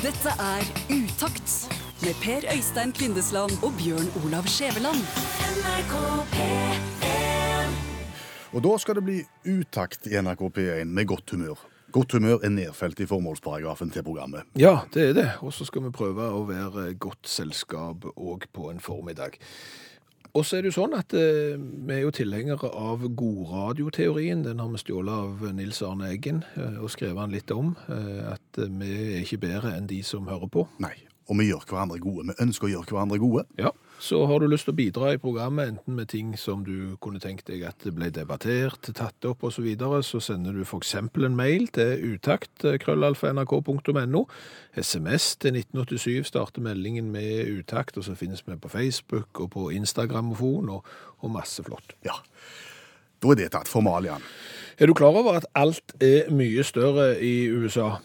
Dette er Utakt med Per Øystein Kvindesland og Bjørn Olav Skjæveland. Og da skal det bli utakt i NRK P1 med godt humør. Godt humør er nedfelt i formålsparagrafen til programmet. Ja, det er det. Og så skal vi prøve å være godt selskap òg på en formiddag. Og så er det jo sånn at eh, vi er jo tilhengere av godradioteorien. Den har vi stjålet av Nils Arne Eggen eh, og skrevet han litt om. Eh, at eh, vi er ikke bedre enn de som hører på. Nei, og vi gjør hverandre gode. Vi ønsker å gjøre hverandre gode. Ja. Så har du lyst til å bidra i programmet, enten med ting som du kunne tenkt deg at det ble debattert, tatt opp osv., så, videre, så sender du f.eks. en mail til utakt, krøllalfa.nrk.no. SMS til 1987 starter meldingen med utakt, og så finnes vi på Facebook og på Instagramofon og, og masse flott. Ja. Da er det tatt formalian. Er du klar over at alt er mye større i USA?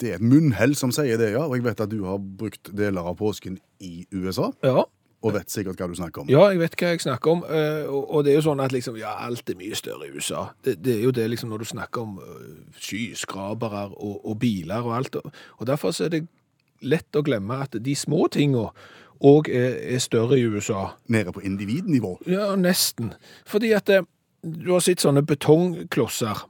Det er et munnhell som sier det, ja. Og jeg vet at du har brukt deler av påsken i USA, Ja. Og vet sikkert hva du snakker om. Ja, jeg vet hva jeg snakker om. eh, Og det er jo sånn at liksom, ja, alt er mye større i USA. Det, det er jo det liksom når du snakker om eh, skyskrapere og, og biler og alt. Og derfor så er det lett å glemme at de små tingene òg er, er større i USA. Nede på individnivå. Ja, nesten. Fordi at eh, du har sett sånne betongklosser.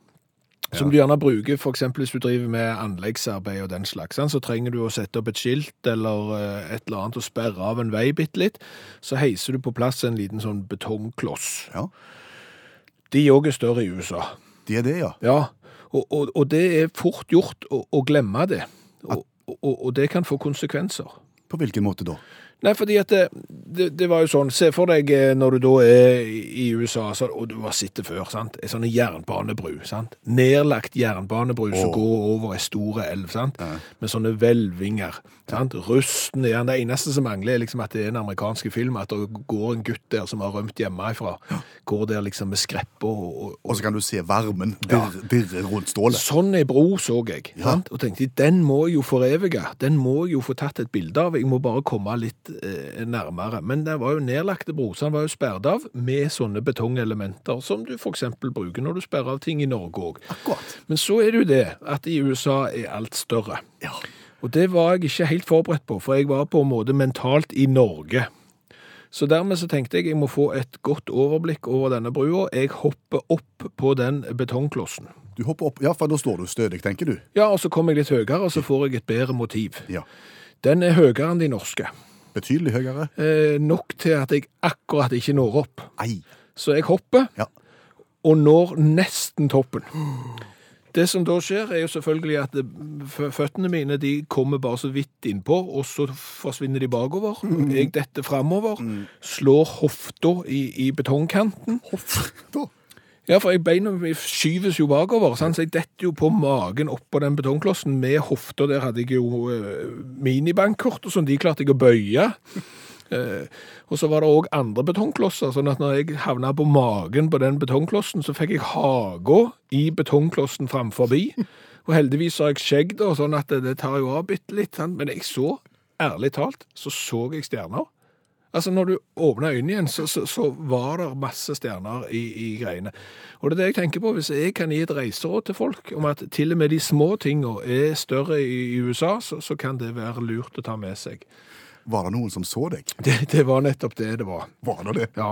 Som du gjerne bruker eksempel hvis du driver med anleggsarbeid og den slags. Så trenger du å sette opp et skilt eller eh, et eller annet og sperre av en vei bitte litt. Så heiser du på plass en liten sånn betongkloss. Ja, De òg er større i USA. De er det, ja. Ja, og, og, og det er fort gjort å, å glemme det. Og, og det kan få konsekvenser. På hvilken måte da? Nei, fordi at det, det, det var jo sånn, se for deg eh, når du da er i USA, så, og du har sittet før, sant? En sånn jernbanebru, sant? Nedlagt jernbanebru som går over en store elv, sant? Med sånne hvelvinger, sant? Rusten igjen. Det eneste som mangler er liksom at det er en amerikansk film, at det går en gutt der som har rømt hjemmefra, går der liksom med skrepper og, og, Og så kan du se varmen dirre, dirre rundt stålet. Sånn ei bro så jeg, Ja. og tenkte den må jeg jo forevige, den må jeg jo få tatt et bilde av, jeg må bare komme litt eh, nærmere. Men det var jo nedlagte broer, var jo sperret av med sånne betongelementer som du eksempel bruker når du sperrer av ting i Norge òg. Men så er det jo det at i USA er alt større. Ja. Og det var jeg ikke helt forberedt på, for jeg var på en måte mentalt i Norge. Så dermed så tenkte jeg jeg må få et godt overblikk over denne brua. Jeg hopper opp på den betongklossen. Du hopper opp, ja, for da står du stødig, tenker du. Ja, og så kommer jeg litt høyere, og så får jeg et bedre motiv. Ja. Den er høyere enn de norske. Betydelig høyere. Eh, nok til at jeg akkurat ikke når opp. Ei. Så jeg hopper, Ja. og når nesten toppen. Det som da skjer, er jo selvfølgelig at føttene mine de kommer bare så vidt innpå, og så forsvinner de bakover. Jeg detter framover, slår hofta i, i betongkanten. Hoff. Ja, for jeg beina skyves jo bakover, sant? så jeg detter jo på magen oppå den betongklossen med hofta. Der hadde jeg jo eh, minibankkort og sånn, de klarte jeg å bøye. Uh, og så var det òg andre betongklosser, sånn at når jeg havna på magen på den betongklossen, så fikk jeg haga i betongklossen framforbi. Og heldigvis har jeg skjegg, da, sånn at det, det tar jo av bitte litt. Men jeg så, ærlig talt, så så jeg stjerner. Altså, når du åpna øynene igjen, så, så, så var det masse stjerner i, i greiene. Og det er det jeg tenker på, hvis jeg kan gi et reiseråd til folk om at til og med de små tingene er større i, i USA, så, så kan det være lurt å ta med seg. Var det noen som så deg? Det, det var nettopp det det var. Var det det? Ja,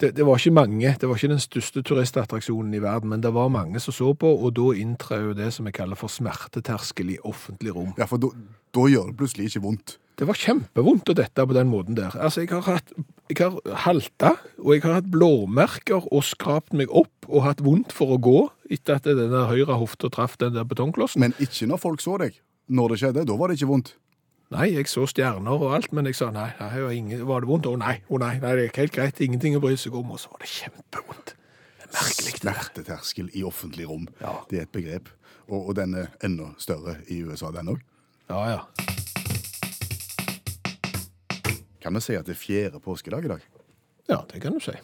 det, det var ikke mange, det var ikke den største turistattraksjonen i verden, men det var mange som så på, og da inntrer jo det som jeg kaller for smerteterskel i offentlig rom. Ja, for da gjør det plutselig ikke vondt. Det var kjempevondt å dette på den måten der. Altså, jeg har hatt, jeg har halta, og jeg har hatt blåmerker og skrapt meg opp og hatt vondt for å gå etter at denne høyre hofta traff den der betongklossen. Men ikke når folk så deg. Når det skjedde, da var det ikke vondt. Nei, jeg så stjerner og alt, men jeg sa nei, nei var, ingen, var det vondt? Å nei, å nei, nei, det er helt greit, ingenting å bry seg om, og så var det kjempevondt. Er merkelig. Smerteterskel i offentlig rom. Ja. Det er et begrep. Og, og den er enda større i USA, den òg. Ja, ja. Kan vi si at det er fjerde påskedag i dag? Ja, det kan du si.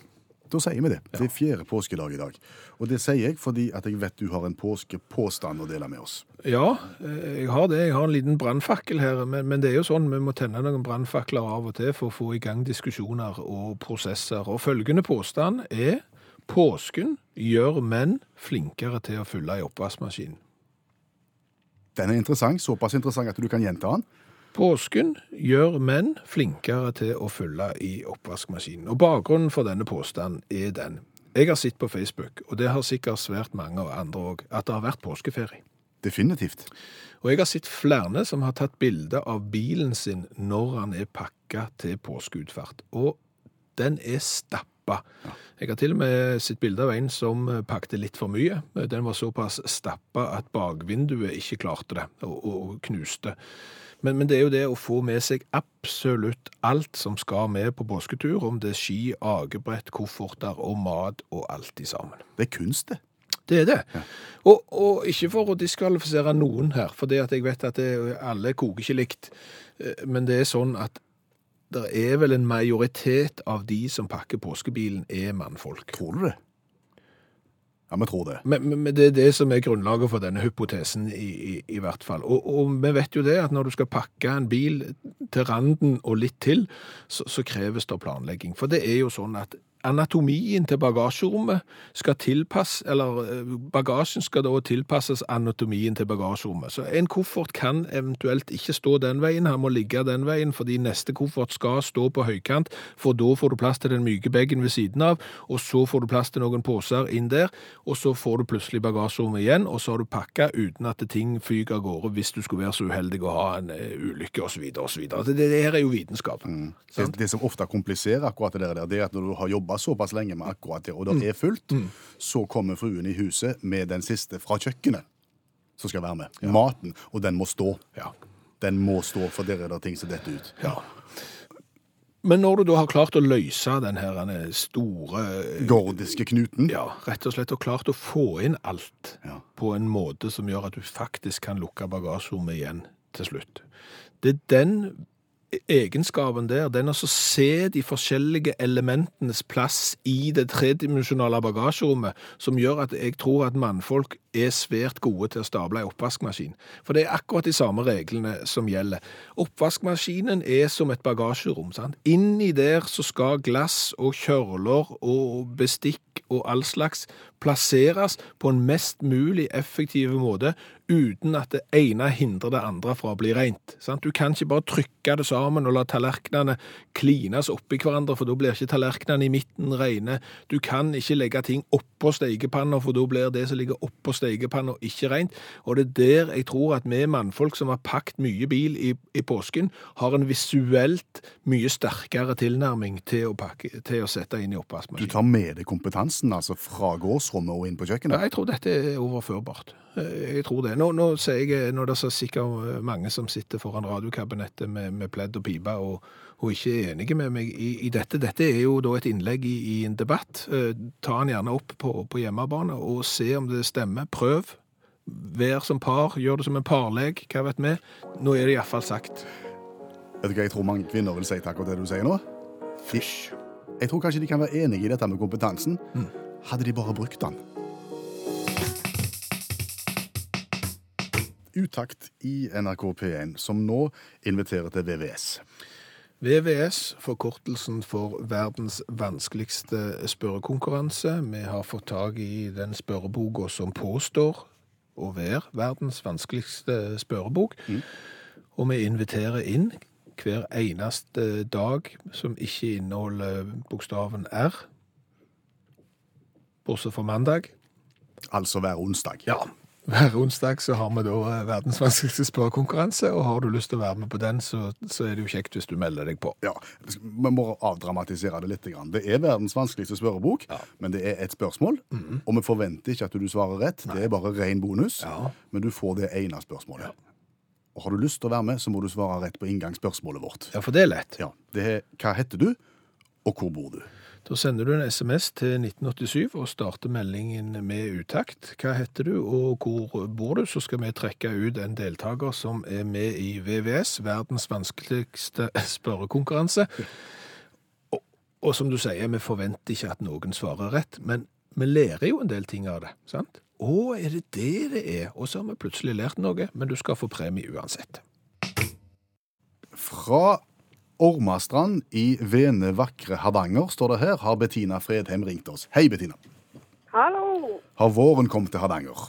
Da sier vi det. Det er fjerde påskedag i dag. Og det sier jeg fordi at jeg vet du har en påskepåstand å dele med oss. Ja, eh, jeg har det. Jeg har en liten brannfakkel her, men, men det er jo sånn, vi må tenne noen brannfakler av og til for å få i gang diskusjoner og prosesser. Og følgende påstand er påsken gjør menn flinkere til å fylle i oppvaskmaskinen. Den er interessant, såpass interessant at du kan gjenta den. Påsken gjør menn flinkere til å fylle i oppvaskmaskinen. Og bakgrunnen for denne påstanden er den. Jeg har sett på Facebook, og det har sikkert svært mange andre òg, at det har vært påskeferie. Definitivt. Og jeg har sett flere som har tatt bilde av bilen sin når han er pakka til påskeutfart. Og den er stappa. Jeg har til og med sett bilde av en som pakte litt for mye. Den var såpass stappa at bakvinduet ikke klarte det, og, og knuste. Men, men det er jo det å få med seg absolutt alt som skal med på påsketur, om det er ski, akebrett, kofferter og mat og alt i sammen. Det er kunst, det. Det er det. Og, og ikke for å diskvalifisere noen her, for det at jeg vet at det, alle koker ikke likt, eh, men det er sånn at det er vel en majoritet av de som pakker påskebilen, er mannfolk. Tror du det? Ja, vi tror det. Men, men det er det som er grunnlaget for denne hypotesen, i, i, i hvert fall. Og, og vi vet jo det at når du skal pakke en bil til randen og litt til, så, så kreves det planlegging. For det er jo sånn at anatomien til bagasjerommet skal tilpasse, eller eh, bagasjen skal da tilpasses anatomien til bagasjerommet. Så en koffert kan eventuelt ikke stå den veien, han må ligge den veien, fordi neste koffert skal stå på høykant, for da får du plass til den myke bagen ved siden av, og så får du plass til noen poser inn der, og så får du plutselig bagasjerommet igjen, og så har du pakka uten at ting fyker av gårde hvis du skulle være så uheldig å ha en eh, ulykke osv. osv. Det, det her er jo vitenskap. Det, det som ofte kompliserer akkurat det der, det er at når du har jobba såpass lenge med akkurat det, og det er fullt, så kommer fruen i huset med den siste fra kjøkkenet som skal være med. Maten. Og den må stå. Ja. Den må stå, for der er det ting som detter ut. Ja. Men når du da har klart å løse den her store Gordiske knuten. Ja, rett og slett og klart å få inn alt Ja. på en måte som gjør at du faktisk kan lukke bagasjerommet igjen til slutt. Det er den egenskapen der, den å se de forskjellige elementenes plass i det tredimensjonale bagasjerommet, som gjør at jeg tror at mannfolk er svært gode til å stable en oppvaskmaskin. For det er akkurat de samme reglene som gjelder. Oppvaskmaskinen er som et bagasjerom. sant? Inni der så skal glass og kjørler og bestikk og all slags plasseres på en mest mulig effektiv måte, uten at det ene hindrer det andre fra å bli rent. Sant? Du kan ikke bare trykke det sammen og la tallerkenene klines oppi hverandre, for da blir ikke tallerkenene i midten rene. Du kan ikke legge ting oppå stekepanna, for da blir det som ligger oppå stekepanna ikke rent. Og det er der jeg tror at vi mannfolk som har pakket mye bil i, i påsken, har en visuelt mye sterkere tilnærming til å, pakke, til å sette inn i Du tar med deg kompetansen altså fra gårdsrommet og inn på Ja, kjøkkenet. jeg tror dette er overførbart. Eh, Jeg tror det. Nå, nå ser jeg, nå er det så sikkert mange som sitter foran radiokabinettet med, med pledd og pipe og, og ikke er enige med meg i, i dette. Dette er jo da et innlegg i, i en debatt. Eh, Ta den gjerne opp på, på hjemmebane og se om det stemmer. Prøv. Vær som par. Gjør det som en parlek. Hva vet vi? Nå er det iallfall sagt. Vet du hva jeg tror mange kvinner vil si til akkurat det du sier nå? Fysj. Jeg tror kanskje de kan være enige i dette med kompetansen. Hadde de bare brukt den. Utakt i NRK P1, som nå inviterer til VVS. VVS, forkortelsen for verdens vanskeligste spørrekonkurranse. Vi har fått tak i den spørreboka som påstår å være verdens vanskeligste spørrebok. Og vi inviterer inn hver eneste dag som ikke inneholder bokstaven R. Bortsett fra mandag. Altså hver onsdag. Ja, hver onsdag så har vi da verdens vanskeligste spørrekonkurranse, og har du lyst til å være med på den, så, så er det jo kjekt hvis du melder deg på. Ja, Vi må avdramatisere det litt. Det er verdens vanskeligste spørrebok, men det er et spørsmål. Og vi forventer ikke at du svarer rett. Det er bare ren bonus. Ja. Men du får det ene spørsmålet. Og Har du lyst til å være med, så må du svare rett på inngangsspørsmålet vårt. Ja, for det er lett. Ja, det er Hva heter du, og hvor bor du? Da sender du en SMS til 1987 og starter meldingen med utakt. Hva heter du, og hvor bor du? Så skal vi trekke ut en deltaker som er med i VVS, verdens vanskeligste spørrekonkurranse. Og, og som du sier, vi forventer ikke at noen svarer rett, men vi lærer jo en del ting av det, sant? Å, er det det det er? Og så har vi plutselig lært noe, men du skal få premie uansett. Fra Ormastrand i vene, vakre Hardanger, står det her, har Bettina Fredheim ringt oss. Hei, Bettina. Hallo. Har våren kommet til Hardanger?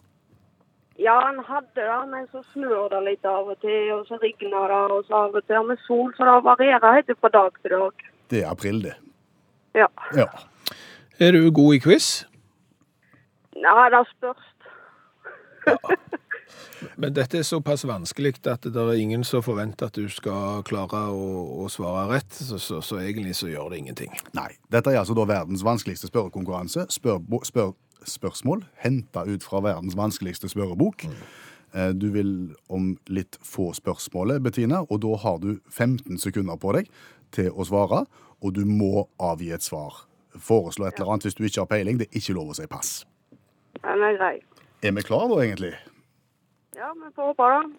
Ja, han hadde det, men så snør det litt av og til, og så regner det, og så av og til med sol, så det varierer helt fra dag til dag. Det er april, det. Ja. Ja. Er du god i quiz? Nei, det spørs. Men dette er såpass vanskelig at det er ingen som forventer at du skal klare å, å svare rett, så, så, så egentlig så gjør det ingenting. Nei. Dette er altså da verdens vanskeligste spørrekonkurranse. Spør, spør, spørsmål henta ut fra verdens vanskeligste spørrebok. Mm. Du vil om litt få spørsmålet, Bettina, og da har du 15 sekunder på deg til å svare, og du må avgi et svar. Foreslå et eller annet hvis du ikke har peiling. Det er ikke lov å si pass. Den er grei. Er vi klar da, egentlig? Ja, vi får håpe det.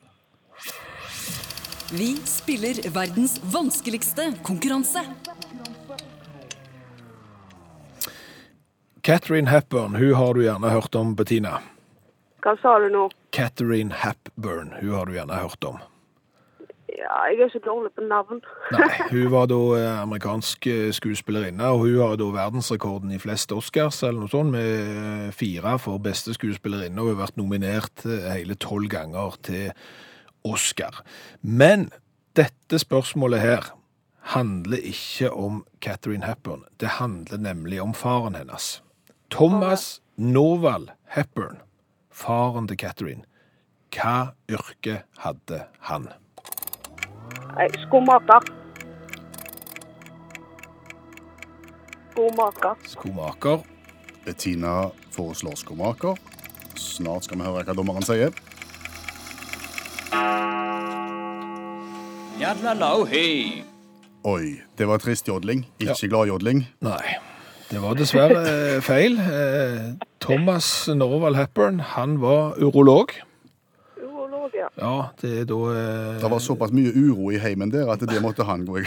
Vi spiller verdens vanskeligste konkurranse. Catherine Hepburn, hun har du gjerne hørt om, Bettina. Hva sa du nå? Catherine Hepburn, hun har du gjerne hørt om. Ja, jeg er ikke dårlig på navn. Nei, hun var da eh, amerikansk eh, skuespillerinne, og hun har da verdensrekorden i flest Oscars, eller noe sånt, med eh, fire for beste skuespillerinne, og hun har vært nominert hele tolv ganger til Oscar. Men dette spørsmålet her handler ikke om Catherine Hepburn. Det handler nemlig om faren hennes. Thomas Norvald Hepburn, faren til Catherine. Hva yrke hadde han? Nei, Skomaker. Skomaker. Skomaker. Bettina foreslår skomaker. Snart skal vi høre hva dommeren sier. Oi, det var trist jodling. Ikke Ja. glad jodling. Nei, det var dessverre eh, feil. Eh, Thomas Norvald Hepburn, han var urolog. Ja. Det er da eh, Det var såpass mye uro i heimen der at det måtte han gå i.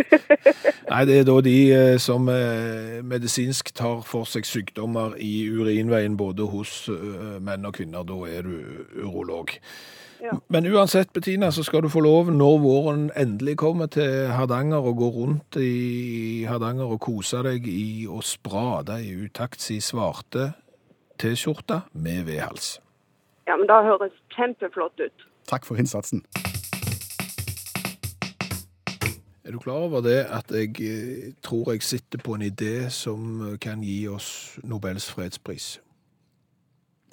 Nei, det er da de eh, som eh, medisinsk tar for seg sykdommer i urinveien både hos eh, menn og kvinner. Da er du urolog. Ja. Men uansett, Bettina, så skal du få lov når våren endelig kommer til Hardanger og gå rundt i Hardanger og kose deg i å sprade i utakts i svarte T-skjorte med vedhals. Ja, men det høres kjempeflott ut. Takk for innsatsen. Er du klar over det at jeg eh, tror jeg sitter på en idé som eh, kan gi oss Nobels fredspris?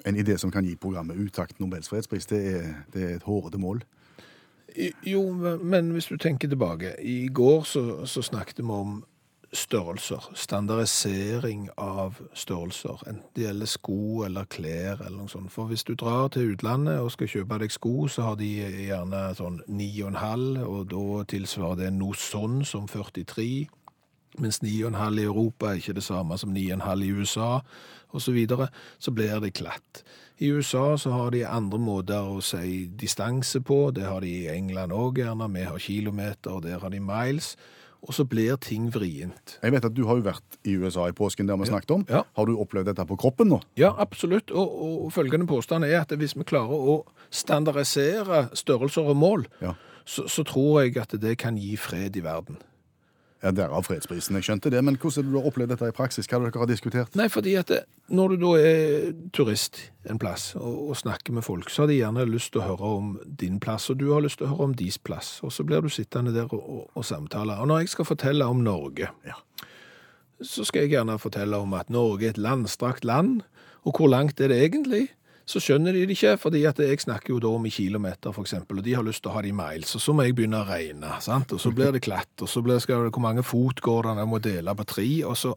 En idé som kan gi programmet Utakt Nobels fredspris, det er, det er et hårete mål. Jo, men hvis du tenker tilbake. I går så, så snakket vi om størrelser. Standardisering av størrelser. Enten det gjelder sko eller klær eller noe sånt. For hvis du drar til utlandet og skal kjøpe deg sko, så har de gjerne sånn 9,5, og da tilsvarer det noe sånn som 43. Mens 9,5 i Europa er ikke det samme som 9,5 i USA, og så videre. Så blir det klatt. I USA så har de andre måter å si distanse på. Det har de i England òg gjerne. Vi har kilometer, der har de miles. Og så blir ting vrient. Jeg vet at du har jo vært i USA i påsken, der har ja. snakket om. Ja. Har du opplevd dette på kroppen nå? Ja, absolutt. Og, og følgende påstand er at hvis vi klarer å standardisere størrelser og mål, Ja. så, så tror jeg at det kan gi fred i verden. Ja, Derav fredsprisen, jeg skjønte det. Men hvordan har du opplevd dette i praksis? Hva har dere diskutert? Nei, fordi at det, når du da er turist en plass og, og snakker med folk, så har de gjerne lyst til å høre om din plass, og du har lyst til å høre om deres plass. Og så blir du sittende der og, og, og samtale. Og når jeg skal fortelle om Norge, Ja. så skal jeg gjerne fortelle om at Norge er et landstrakt land, og hvor langt er det egentlig? Så skjønner de det ikke, fordi at jeg snakker jo da om i kilometer, eksempel, og de har lyst til å ha det i miles, og så må jeg begynne å regne, sant? Og så blir det klatt, og så blir det, hvor mange fot går det, jeg må dele på tre, og så,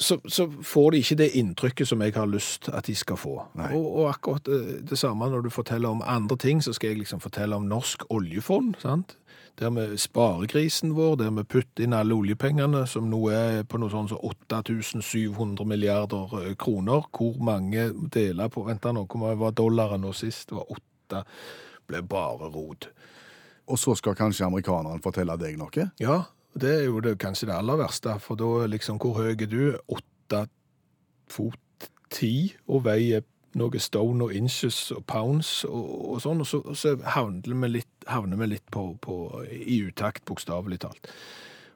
så, så får de ikke det inntrykket som jeg har lyst at de skal få. Og, og akkurat det, det samme når du forteller om andre ting, så skal jeg liksom fortelle om norsk oljefond, sant? Der med sparegrisen vår, der vi putter inn alle oljepengene, som nå er på noe sånn som 8700 milliarder eh, kroner. Hvor mange deler på Vent nå, hvor var dollaren nå sist? Det var åtte. Ble bare rot. Og så skal kanskje amerikaneren fortelle deg noe? Ja, det er jo det, kanskje det aller verste, for da liksom, hvor høy er du? Åtte fot ti, og veier noe stone og inches og pounds og, og sånn, og så, så havner vi litt, havner vi litt på, på, i utakt, bokstavelig talt.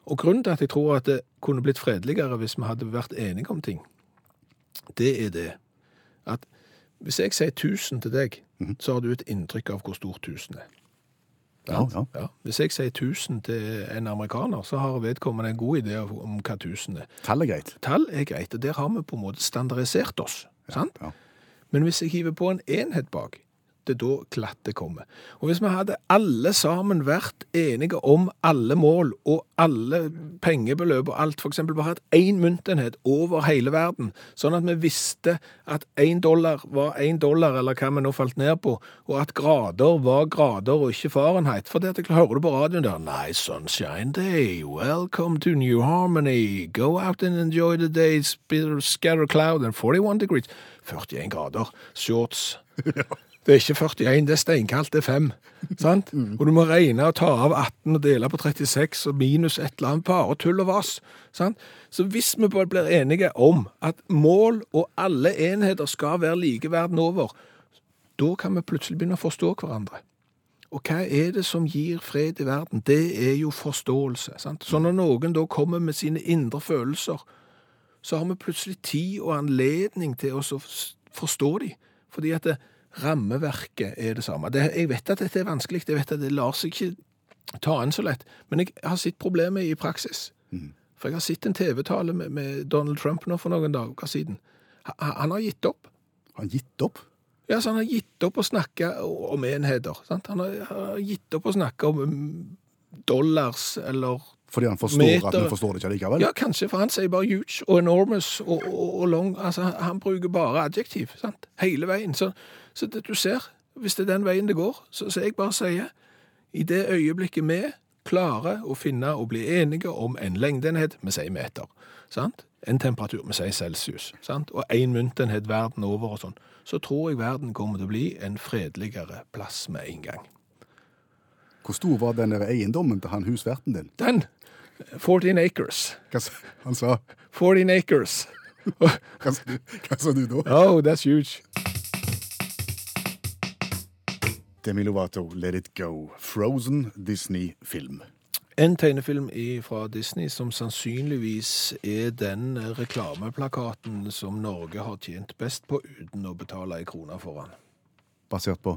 Og grunnen til at jeg tror at det kunne blitt fredeligere hvis vi hadde vært enige om ting, det er det at Hvis jeg sier 1000 til deg, så har du et inntrykk av hvor stort 1000 er. Ja, ja. Ja. Hvis jeg sier 1000 til en amerikaner, så har vedkommende en god idé om hva 1000 er. Tall er greit. Tall er greit, og der har vi på en måte standardisert oss. sant? Ja. Men hvis jeg hiver på en enhet bak, det da klattet kommer. Og hvis vi hadde alle sammen vært enige om alle mål og alle pengebeløp og alt, eksempel bare hatt én myntenhet over hele verden, sånn at vi visste at én dollar var én dollar, eller hva vi nå falt ned på, og at grader var grader og ikke Fahrenheit. For det hører du på radioen der, nice sunshine day, welcome to New Harmony, go out and enjoy the day, scatter cloud and 41 degrees. 41 grader, shorts. Det er ikke 41, det er steinkaldt, det er 5. Sant? Og du må regne og ta av 18 og dele på 36 og minus et eller annet bare tull og vas. Sant? Så hvis vi bare blir enige om at mål og alle enheter skal være like verden over, da kan vi plutselig begynne å forstå hverandre. Og hva er det som gir fred i verden? Det er jo forståelse. Sant? Så når noen da kommer med sine indre følelser, så har vi plutselig tid og anledning til å forstå dem. Fordi at det, rammeverket er det samme. Det, jeg vet at dette er vanskelig, jeg vet at det lar seg ikke ta an så lett, men jeg har sett problemet i praksis. For jeg har sett en TV-tale med, med Donald Trump nå for noen dager siden. Han, han har gitt opp. Han Har gitt opp? Ja, så han har gitt opp å snakke om enheter. Sant? Han har, har gitt opp å snakke om mm, dollars eller Fordi han forstår Meter. at vi forstår det ikke likevel? Ja, kanskje, for han sier bare huge og enormous og, og, og long. Altså, han- bruker bare adjektiv, sant? Hele veien. Så, så det du ser, hvis det er den veien det går, så, så jeg bare sier, i det øyeblikket vi klarer å finne og bli enige om en lengdeenhet, vi sier meter, sant? En temperatur, vi sier celsius, sant? Og en myntenhet verden over og sånn, så tror jeg verden kommer til å bli en fredeligere plass med en gang. Hvor stor var den eiendommen til han husverten din? Den, 14 acres. Hva, han sa 14 acres. Hva, hva sa du da? Oh, that's huge. Demi Lovato, Let It Go. Frozen Disney-film. En tegnefilm fra Disney som sannsynligvis er den reklameplakaten som Norge har tjent best på uten å betale ei krone for den. Basert på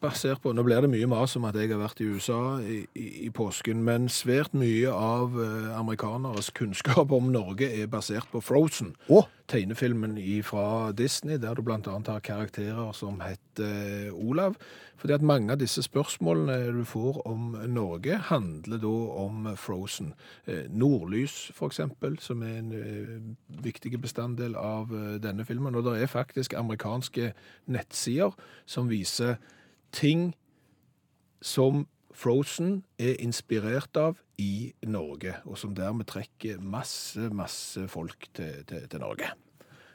Basert på, Nå blir det mye mas om at jeg har vært i USA i, i, i påsken, men svært mye av eh, amerikaneres kunnskap om Norge er basert på Frozen. Oh. Tegnefilmen fra Disney, der du annet har karakterer som heter eh, Olav. Fordi at mange av disse spørsmålene du får om Norge, handler da om Frozen. Eh, Nordlys, eksempel, som er en viktig bestanddel av denne filmen. Og det er faktisk amerikanske nettsider som viser ting som Frozen er inspirert av i Norge, og som dermed trekker masse, masse folk til, til, til Norge.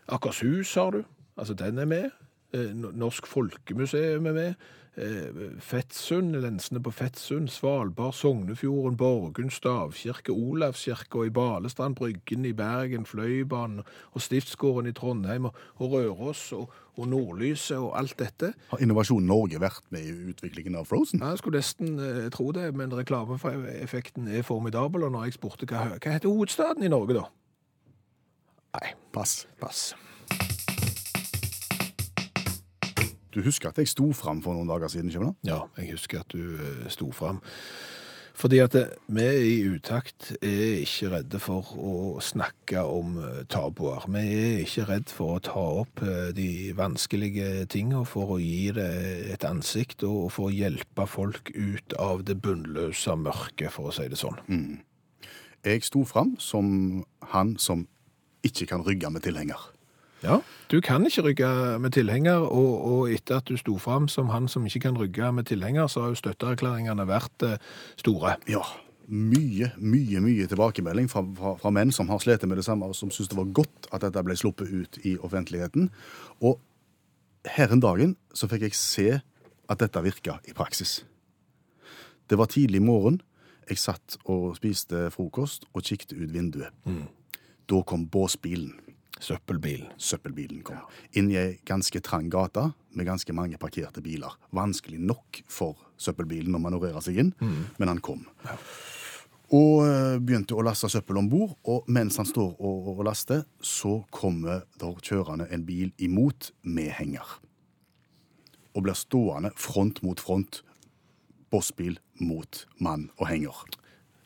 Akershus har du, altså den er med. Eh, Norsk Folkemuseum er med. Eh, Fettsund, lensene på Fettsund, Svalbard, Sognefjorden, Borgund, Stavkirke, Olavskirke i Balestrand, Bryggen i Bergen, Fløibanen og Stiftsgården i Trondheim og, og Røros og, og Nordlyset og alt dette. Har Innovasjon Norge vært med i utviklingen av Frozen? Ja, Jeg skulle nesten eh, tro det, men reklameeffekten er formidabel. Og når jeg spurte hva, hva heter hovedstaden i Norge, da? Nei, Pass. pass. Du husker at jeg sto fram for noen dager siden, sant? Ja, jeg husker at du eh, sto fram. Fordi at vi i utakt er ikke redde for å snakke om eh, tabuer. Vi er ikke redd for å ta opp eh, de vanskelige tingene for å gi det et ansikt og for å hjelpe folk ut av det bunnløse mørket, for å si det sånn. Jeg sto fram som han som ikke kan rygge med tilhenger. Ja, du kan ikke rygge med tilhenger, og, og etter at du sto fram som han som ikke kan rygge med tilhenger, så har jo støtteerklæringene vært eh, store. Ja, mye, mye, mye tilbakemelding fra, fra, fra menn som har slitt med det samme, og som syntes det var godt at dette ble sluppet ut i offentligheten. Og her en dagen så fikk jeg se at dette virka i praksis. Det var tidlig morgen. Jeg satt og spiste frokost og kikket ut vinduet. Da kom båsbilen. Søppelbilen. Søppelbilen kom. Inn i ei ganske trang gate med ganske mange parkerte biler. Vanskelig nok for søppelbilen å manøvrere seg inn, men han kom. Og eh, begynte å laste søppel om bord. Og mens han står og, og laster, så kommer der kjørende en bil imot med henger. Og blir stående front mot front. Bossbil mot mann og henger.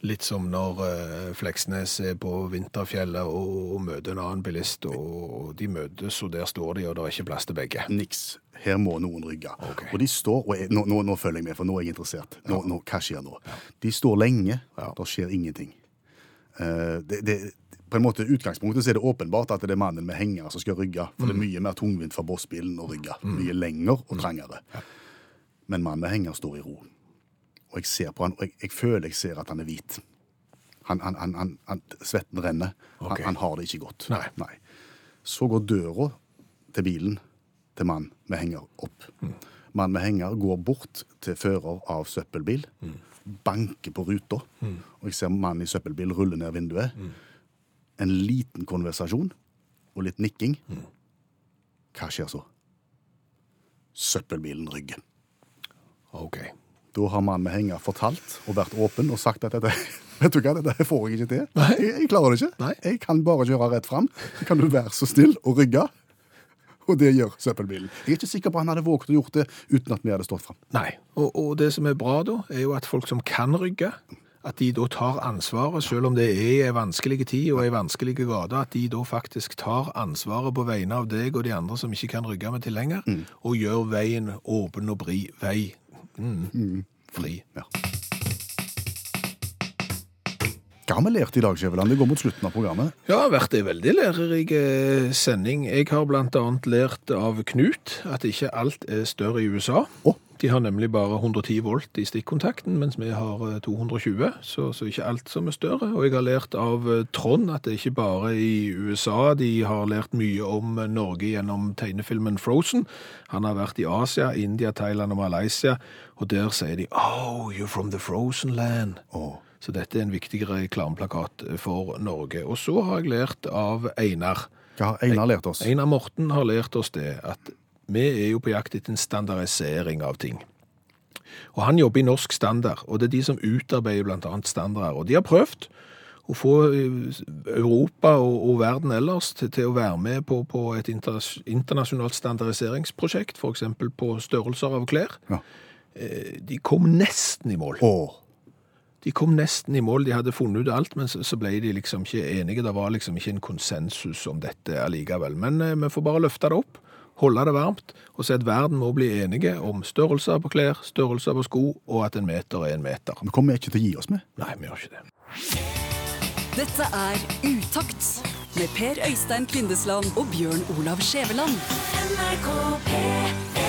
Litt som når uh, Fleksnes er på vinterfjellet og, og møter en annen bilist, og de møtes, og der står de, og det er ikke plass til begge. Niks. Her må noen rygge. Okay. Og de står, og jeg, nå, nå, nå følger jeg med, for nå er jeg interessert. Nå, nå, hva skjer nå? De står lenge, Ja. det skjer ingenting. Uh, det, det, på en måte utgangspunktet så er det åpenbart at det er mannen med henger som skal rygge. For det er mye mer tungvint for bossbilen å rygge. Mye lenger og trangere. Men mannen med henger står i ro. Og jeg ser på han, og jeg, jeg føler jeg ser at han er hvit. Han, han, han, svetten renner. Okay. Han, han har det ikke godt. Nei. Nei. Så går døra til bilen til mann med henger opp. Mann med henger går bort til fører av søppelbil, banker på ruta, og jeg ser mannen i søppelbil rulle ned vinduet. En liten konversasjon og litt nikking. Hva skjer så? Søppelbilen rygger. OK. Da har mannen med henger fortalt og vært åpen og sagt at dette Vet du hva, dette får jeg ikke til. Jeg, jeg klarer det ikke. Nei. Jeg kan bare kjøre rett fram. Kan du være så snill og rygge? Og det gjør søppelbilen. Jeg er ikke sikker på at han hadde våget å gjort det uten at vi hadde stått fram. Nei. Og, og det som er bra da, er jo at folk som kan rygge, at de da tar ansvaret, selv om det er en vanskelig tid og en vanskelig gate, at de da faktisk tar ansvaret på vegne av deg og de andre som ikke kan rygge med tilhenger, og gjør veien åpen og bri vei mm, fri. Ja. Hva har vi lært i dag, Skjæveland? Det går mot slutten av programmet. Ja, det har vært en veldig lærerik eh, sending. Jeg har annet lært av Knut at ikke alt er større i USA. Å. De har nemlig bare 110 volt i stikkontakten, mens vi har eh, 220, så, så ikke alt som er større. Og jeg har lært av eh, Trond at det er ikke bare i USA de har lært mye om eh, Norge gjennom tegnefilmen Frozen. Han har vært i Asia, India, Thailand og Malaysia, og der sier de «Oh, you're from the frozen land». Oh. Så dette er en viktig reklameplakat for Norge. Og så har jeg lært av Einar. Hva har Einar lært oss? Einar Morten har lært oss det, at vi er jo på jakt etter en standardisering av ting. Og han jobber i Norsk Standard, og det er de som utarbeider annet standarder. Og de har prøvd å få eh, Europa og, og verden ellers til, til å være med på, på et internasjonalt standardiseringsprosjekt, eksempel på størrelser av klær. Ja. Eh, De kom nesten i mål. Åh. De kom nesten i mål, de hadde funnet ut alt, men så, så ble de liksom ikke enige. Det var liksom ikke en konsensus om dette allikevel. Men eh, vi får bare løfte det opp, holde det varmt, og se at verden må bli enige om størrelser på klær, størrelser på sko, og at en meter er en meter. Men kommer vi ikke til å gi oss med. Nei, vi gjør ikke det. Dette er Utakt med Per Øystein Kvindesland og Bjørn Olav Skjæveland. NRK P1